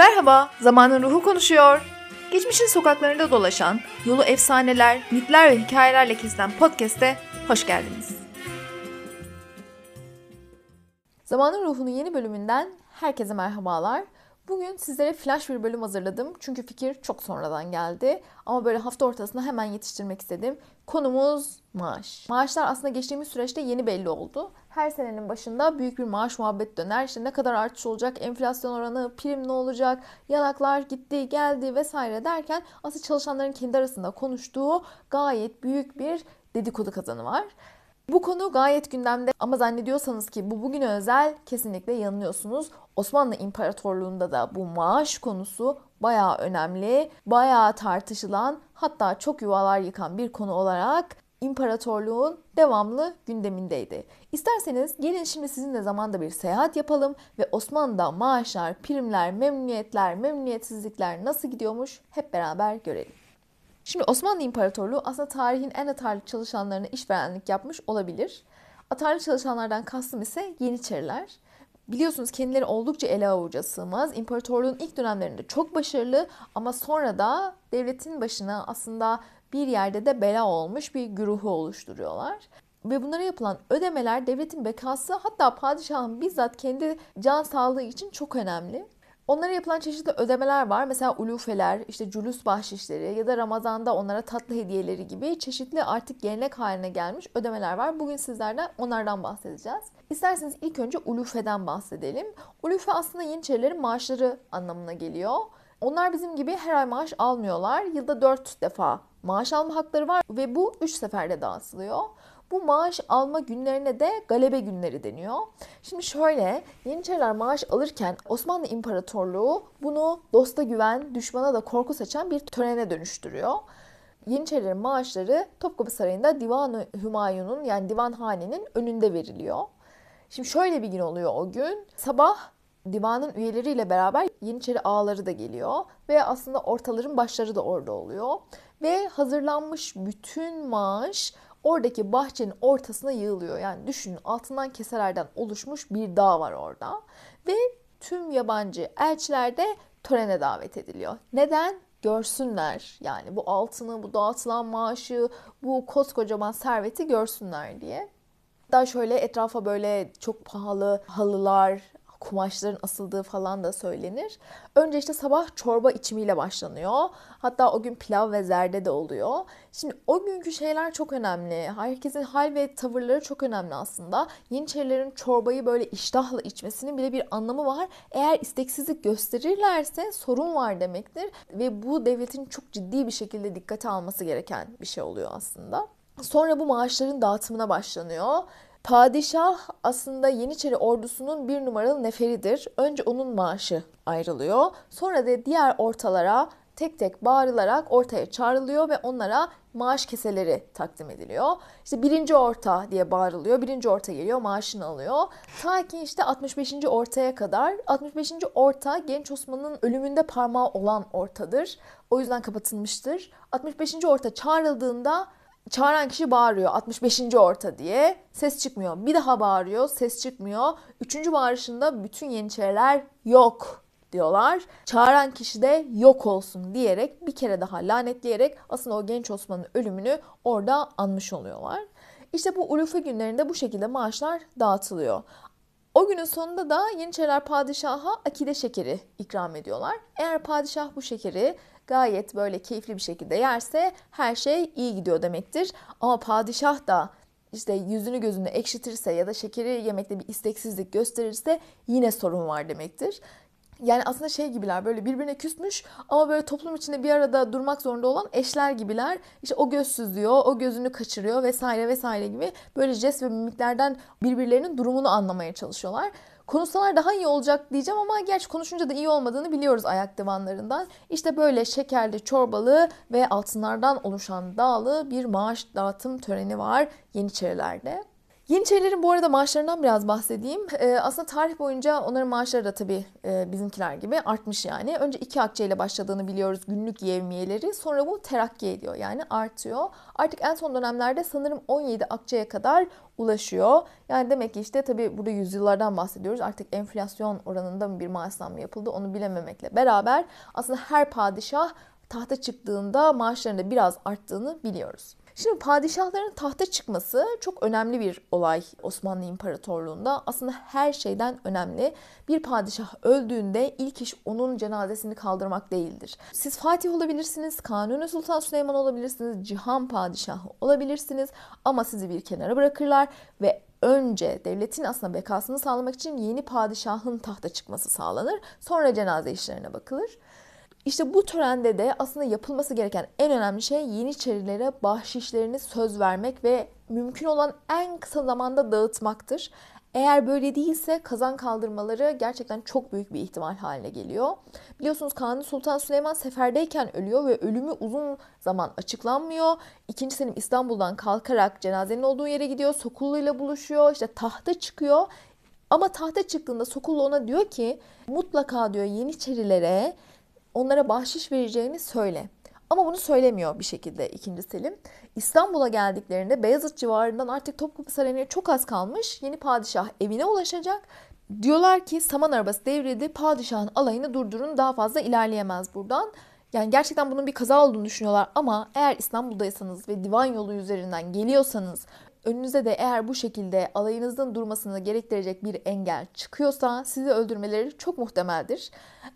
Merhaba, Zamanın Ruhu konuşuyor. Geçmişin sokaklarında dolaşan, yolu efsaneler, mitler ve hikayelerle kesilen podcast'e hoş geldiniz. Zamanın Ruhu'nun yeni bölümünden herkese merhabalar. Bugün sizlere flash bir bölüm hazırladım. Çünkü fikir çok sonradan geldi. Ama böyle hafta ortasında hemen yetiştirmek istedim. Konumuz maaş. Maaşlar aslında geçtiğimiz süreçte yeni belli oldu. Her senenin başında büyük bir maaş muhabbet döner. İşte ne kadar artış olacak, enflasyon oranı, prim ne olacak, yanaklar gitti, geldi vesaire derken aslında çalışanların kendi arasında konuştuğu gayet büyük bir dedikodu kazanı var. Bu konu gayet gündemde ama zannediyorsanız ki bu bugüne özel kesinlikle yanılıyorsunuz. Osmanlı İmparatorluğu'nda da bu maaş konusu bayağı önemli, bayağı tartışılan hatta çok yuvalar yıkan bir konu olarak imparatorluğun devamlı gündemindeydi. İsterseniz gelin şimdi sizinle zamanda bir seyahat yapalım ve Osmanlı'da maaşlar, primler, memnuniyetler, memnuniyetsizlikler nasıl gidiyormuş hep beraber görelim. Şimdi Osmanlı İmparatorluğu aslında tarihin en atarlı çalışanlarına işverenlik yapmış olabilir. Atarlı çalışanlardan kastım ise Yeniçeriler. Biliyorsunuz kendileri oldukça ele avuca sığmaz. İmparatorluğun ilk dönemlerinde çok başarılı ama sonra da devletin başına aslında bir yerde de bela olmuş bir güruhu oluşturuyorlar. Ve bunlara yapılan ödemeler devletin bekası hatta padişahın bizzat kendi can sağlığı için çok önemli. Onlara yapılan çeşitli ödemeler var. Mesela ulufeler, işte culus bahşişleri ya da Ramazan'da onlara tatlı hediyeleri gibi çeşitli artık gelenek haline gelmiş ödemeler var. Bugün sizlerden onlardan bahsedeceğiz. İsterseniz ilk önce ulufeden bahsedelim. Ulufe aslında Yeniçerilerin maaşları anlamına geliyor. Onlar bizim gibi her ay maaş almıyorlar. Yılda 4 defa maaş alma hakları var ve bu 3 seferde dağıtılıyor. Bu maaş alma günlerine de galebe günleri deniyor. Şimdi şöyle Yeniçeriler maaş alırken Osmanlı İmparatorluğu bunu dosta güven, düşmana da korku saçan bir törene dönüştürüyor. Yeniçerilerin maaşları Topkapı Sarayı'nda Divan-ı Hümayun'un yani divanhanenin önünde veriliyor. Şimdi şöyle bir gün oluyor o gün. Sabah divanın üyeleriyle beraber Yeniçeri ağaları da geliyor ve aslında ortaların başları da orada oluyor. Ve hazırlanmış bütün maaş oradaki bahçenin ortasına yığılıyor. Yani düşünün altından keselerden oluşmuş bir dağ var orada. Ve tüm yabancı elçiler de törene davet ediliyor. Neden? Görsünler yani bu altını, bu dağıtılan maaşı, bu koskocaman serveti görsünler diye. Daha şöyle etrafa böyle çok pahalı halılar, kumaşların asıldığı falan da söylenir. Önce işte sabah çorba içimiyle başlanıyor. Hatta o gün pilav ve zerde de oluyor. Şimdi o günkü şeyler çok önemli. Herkesin hal ve tavırları çok önemli aslında. Yeniçerilerin çorbayı böyle iştahla içmesinin bile bir anlamı var. Eğer isteksizlik gösterirlerse sorun var demektir. Ve bu devletin çok ciddi bir şekilde dikkate alması gereken bir şey oluyor aslında. Sonra bu maaşların dağıtımına başlanıyor. Padişah aslında Yeniçeri ordusunun bir numaralı neferidir. Önce onun maaşı ayrılıyor. Sonra da diğer ortalara tek tek bağırılarak ortaya çağrılıyor ve onlara maaş keseleri takdim ediliyor. İşte birinci orta diye bağırılıyor. Birinci orta geliyor maaşını alıyor. Ta ki işte 65. ortaya kadar. 65. orta Genç Osman'ın ölümünde parmağı olan ortadır. O yüzden kapatılmıştır. 65. orta çağrıldığında Çağıran kişi bağırıyor 65. orta diye. Ses çıkmıyor. Bir daha bağırıyor. Ses çıkmıyor. Üçüncü bağırışında bütün yeniçeriler yok diyorlar. Çağıran kişi de yok olsun diyerek bir kere daha lanetleyerek aslında o genç Osman'ın ölümünü orada anmış oluyorlar. İşte bu ulufe günlerinde bu şekilde maaşlar dağıtılıyor. O günün sonunda da Yeniçeriler padişaha akide şekeri ikram ediyorlar. Eğer padişah bu şekeri gayet böyle keyifli bir şekilde yerse her şey iyi gidiyor demektir. Ama padişah da işte yüzünü gözünü ekşitirse ya da şekeri yemekte bir isteksizlik gösterirse yine sorun var demektir. Yani aslında şey gibiler böyle birbirine küsmüş ama böyle toplum içinde bir arada durmak zorunda olan eşler gibiler. İşte o göz süzüyor, o gözünü kaçırıyor vesaire vesaire gibi böyle jest ve mimiklerden birbirlerinin durumunu anlamaya çalışıyorlar. Konuşsalar daha iyi olacak diyeceğim ama gerçi konuşunca da iyi olmadığını biliyoruz ayak divanlarından. İşte böyle şekerli, çorbalı ve altınlardan oluşan dağlı bir maaş dağıtım töreni var Yeniçerilerde. Yeniçerilerin bu arada maaşlarından biraz bahsedeyim. Ee, aslında tarih boyunca onların maaşları da tabii e, bizimkiler gibi artmış yani. Önce iki akçe ile başladığını biliyoruz günlük yevmiyeleri. Sonra bu terakki ediyor yani artıyor. Artık en son dönemlerde sanırım 17 akçeye kadar ulaşıyor. Yani demek ki işte tabii burada yüzyıllardan bahsediyoruz. Artık enflasyon oranında mı bir maaş zammı yapıldı onu bilememekle beraber aslında her padişah tahta çıktığında maaşlarında biraz arttığını biliyoruz. Şimdi padişahların tahta çıkması çok önemli bir olay Osmanlı İmparatorluğu'nda. Aslında her şeyden önemli. Bir padişah öldüğünde ilk iş onun cenazesini kaldırmak değildir. Siz Fatih olabilirsiniz, Kanuni Sultan Süleyman olabilirsiniz, Cihan Padişahı olabilirsiniz ama sizi bir kenara bırakırlar ve önce devletin aslında bekasını sağlamak için yeni padişahın tahta çıkması sağlanır. Sonra cenaze işlerine bakılır. İşte bu törende de aslında yapılması gereken en önemli şey Yeniçerilere bahşişlerini söz vermek ve mümkün olan en kısa zamanda dağıtmaktır. Eğer böyle değilse kazan kaldırmaları gerçekten çok büyük bir ihtimal haline geliyor. Biliyorsunuz Kanuni Sultan Süleyman seferdeyken ölüyor ve ölümü uzun zaman açıklanmıyor. İkinci Selim İstanbul'dan kalkarak cenazenin olduğu yere gidiyor. Sokullu ile buluşuyor. İşte tahta çıkıyor. Ama tahta çıktığında Sokullu ona diyor ki mutlaka diyor Yeniçerilere onlara bahşiş vereceğini söyle. Ama bunu söylemiyor bir şekilde 2. Selim. İstanbul'a geldiklerinde Beyazıt civarından artık Topkapı Sarayı'na çok az kalmış. Yeni padişah evine ulaşacak. Diyorlar ki saman arabası devrildi. Padişahın alayını durdurun. Daha fazla ilerleyemez buradan. Yani gerçekten bunun bir kaza olduğunu düşünüyorlar ama eğer İstanbul'daysanız ve divan yolu üzerinden geliyorsanız önünüze de eğer bu şekilde alayınızın durmasını gerektirecek bir engel çıkıyorsa sizi öldürmeleri çok muhtemeldir.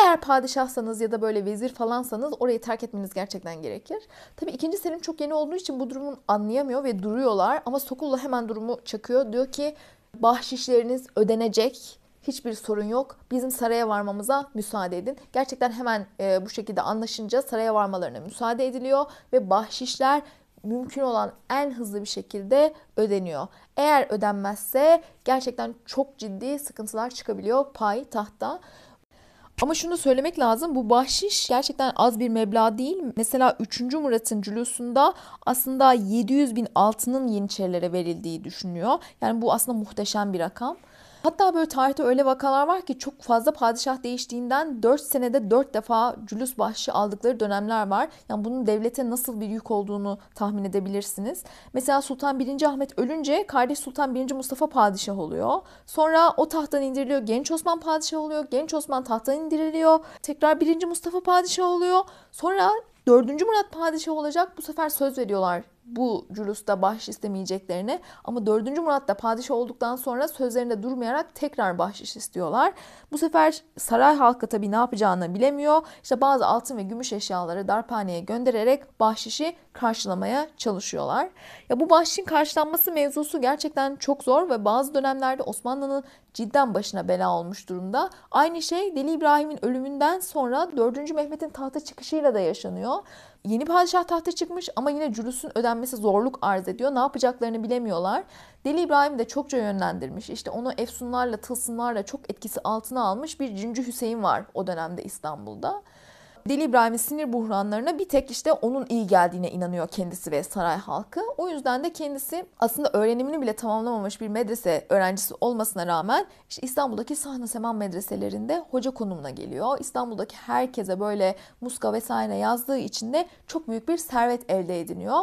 Eğer padişahsanız ya da böyle vezir falansanız orayı terk etmeniz gerçekten gerekir. Tabii ikinci Selim çok yeni olduğu için bu durumun anlayamıyor ve duruyorlar ama Sokullu hemen durumu çakıyor. Diyor ki bahşişleriniz ödenecek. Hiçbir sorun yok. Bizim saraya varmamıza müsaade edin. Gerçekten hemen e, bu şekilde anlaşınca saraya varmalarına müsaade ediliyor ve bahşişler mümkün olan en hızlı bir şekilde ödeniyor. Eğer ödenmezse gerçekten çok ciddi sıkıntılar çıkabiliyor pay tahta. Ama şunu söylemek lazım bu bahşiş gerçekten az bir meblağ değil. Mesela 3. Murat'ın cülusunda aslında 700 bin altının Yeniçerilere verildiği düşünüyor. Yani bu aslında muhteşem bir rakam. Hatta böyle tarihte öyle vakalar var ki çok fazla padişah değiştiğinden 4 senede 4 defa cülüs bahşişi aldıkları dönemler var. Yani bunun devlete nasıl bir yük olduğunu tahmin edebilirsiniz. Mesela Sultan 1. Ahmet ölünce kardeş Sultan 1. Mustafa padişah oluyor. Sonra o tahttan indiriliyor. Genç Osman padişah oluyor. Genç Osman tahttan indiriliyor. Tekrar 1. Mustafa padişah oluyor. Sonra 4. Murat padişah olacak. Bu sefer söz veriyorlar bu culusta bahşiş istemeyeceklerini ama 4. Murat da padişah olduktan sonra sözlerinde durmayarak tekrar bahşiş istiyorlar. Bu sefer saray halkı tabii ne yapacağını bilemiyor. İşte bazı altın ve gümüş eşyaları darphaneye göndererek bahşişi karşılamaya çalışıyorlar. Ya bu bahşişin karşılanması mevzusu gerçekten çok zor ve bazı dönemlerde Osmanlı'nın cidden başına bela olmuş durumda. Aynı şey Deli İbrahim'in ölümünden sonra 4. Mehmet'in tahta çıkışıyla da yaşanıyor. Yeni padişah tahta çıkmış ama yine cülüsün ödenmesi zorluk arz ediyor. Ne yapacaklarını bilemiyorlar. Deli İbrahim de çokça yönlendirmiş. İşte onu efsunlarla, tılsımlarla çok etkisi altına almış bir Cincü Hüseyin var o dönemde İstanbul'da. Deli İbrahim'in sinir buhranlarına bir tek işte onun iyi geldiğine inanıyor kendisi ve saray halkı. O yüzden de kendisi aslında öğrenimini bile tamamlamamış bir medrese öğrencisi olmasına rağmen işte İstanbul'daki Sahne Seman medreselerinde hoca konumuna geliyor. İstanbul'daki herkese böyle muska vesaire yazdığı için de çok büyük bir servet elde ediniyor.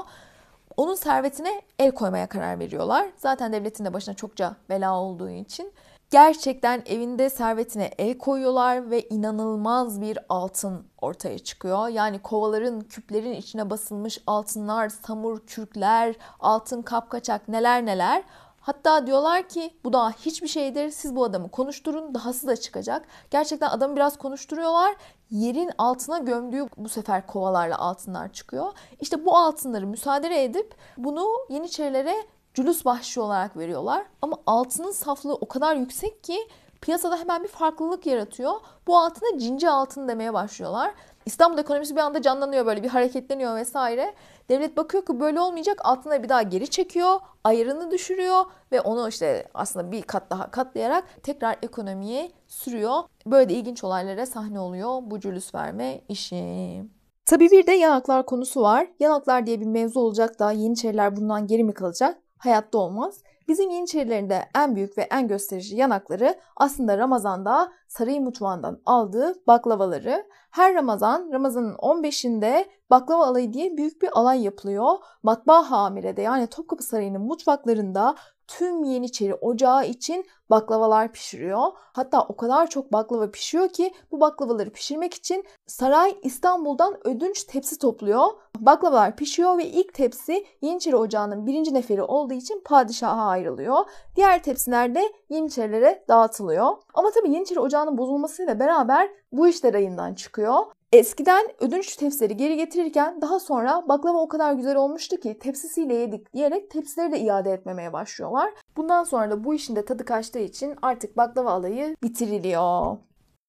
Onun servetine el koymaya karar veriyorlar. Zaten devletin de başına çokça bela olduğu için gerçekten evinde servetine el koyuyorlar ve inanılmaz bir altın ortaya çıkıyor. Yani kovaların, küplerin içine basılmış altınlar, samur kürkler, altın kapkaçak neler neler. Hatta diyorlar ki bu daha hiçbir şeydir. Siz bu adamı konuşturun. Dahası da çıkacak. Gerçekten adamı biraz konuşturuyorlar. Yerin altına gömdüğü bu sefer kovalarla altınlar çıkıyor. İşte bu altınları müsaade edip bunu Yeniçerilere cülüs bahşişi olarak veriyorlar. Ama altının saflığı o kadar yüksek ki piyasada hemen bir farklılık yaratıyor. Bu altına cinci altın demeye başlıyorlar. İstanbul ekonomisi bir anda canlanıyor böyle bir hareketleniyor vesaire. Devlet bakıyor ki böyle olmayacak altına bir daha geri çekiyor, ayarını düşürüyor ve onu işte aslında bir kat daha katlayarak tekrar ekonomiye sürüyor. Böyle de ilginç olaylara sahne oluyor bu cülüs verme işi. Tabii bir de yanaklar konusu var. Yanaklar diye bir mevzu olacak da Yeniçeriler bundan geri mi kalacak? Hayatta olmaz. Bizim Yeniçerilerin de en büyük ve en gösterici yanakları aslında Ramazan'da saray mutfağından aldığı baklavaları. Her Ramazan, Ramazan'ın 15'inde baklava alayı diye büyük bir alay yapılıyor. Matbaa Hamire'de yani Topkapı Sarayı'nın mutfaklarında tüm Yeniçeri ocağı için baklavalar pişiriyor. Hatta o kadar çok baklava pişiyor ki bu baklavaları pişirmek için saray İstanbul'dan ödünç tepsi topluyor. Baklavalar pişiyor ve ilk tepsi Yeniçeri Ocağı'nın birinci neferi olduğu için padişaha ayrılıyor. Diğer tepsiler de Yeniçerilere dağıtılıyor. Ama tabii Yeniçeri Ocağı'nın bozulmasıyla beraber bu işler rayından çıkıyor. Eskiden ödünç tepsileri geri getirirken daha sonra baklava o kadar güzel olmuştu ki tepsisiyle yedik diyerek tepsileri de iade etmemeye başlıyorlar. Bundan sonra da bu işin de tadı kaçtığı için artık baklava alayı bitiriliyor.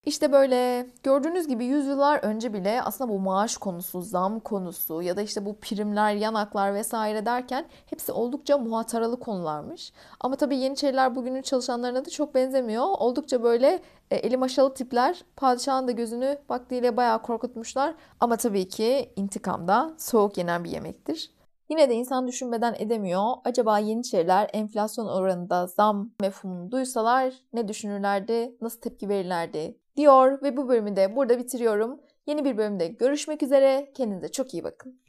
İşte böyle gördüğünüz gibi yüzyıllar önce bile aslında bu maaş konusu, zam konusu ya da işte bu primler, yanaklar vesaire derken hepsi oldukça muhataralı konularmış. Ama tabii Yeniçeriler bugünün çalışanlarına da çok benzemiyor. Oldukça böyle e, eli maşalı tipler padişahın da gözünü vaktiyle bayağı korkutmuşlar. Ama tabii ki intikam da soğuk yenen bir yemektir. Yine de insan düşünmeden edemiyor. Acaba Yeniçeriler enflasyon oranında zam mefhumunu duysalar ne düşünürlerdi, nasıl tepki verirlerdi diyor ve bu bölümü de burada bitiriyorum. Yeni bir bölümde görüşmek üzere. Kendinize çok iyi bakın.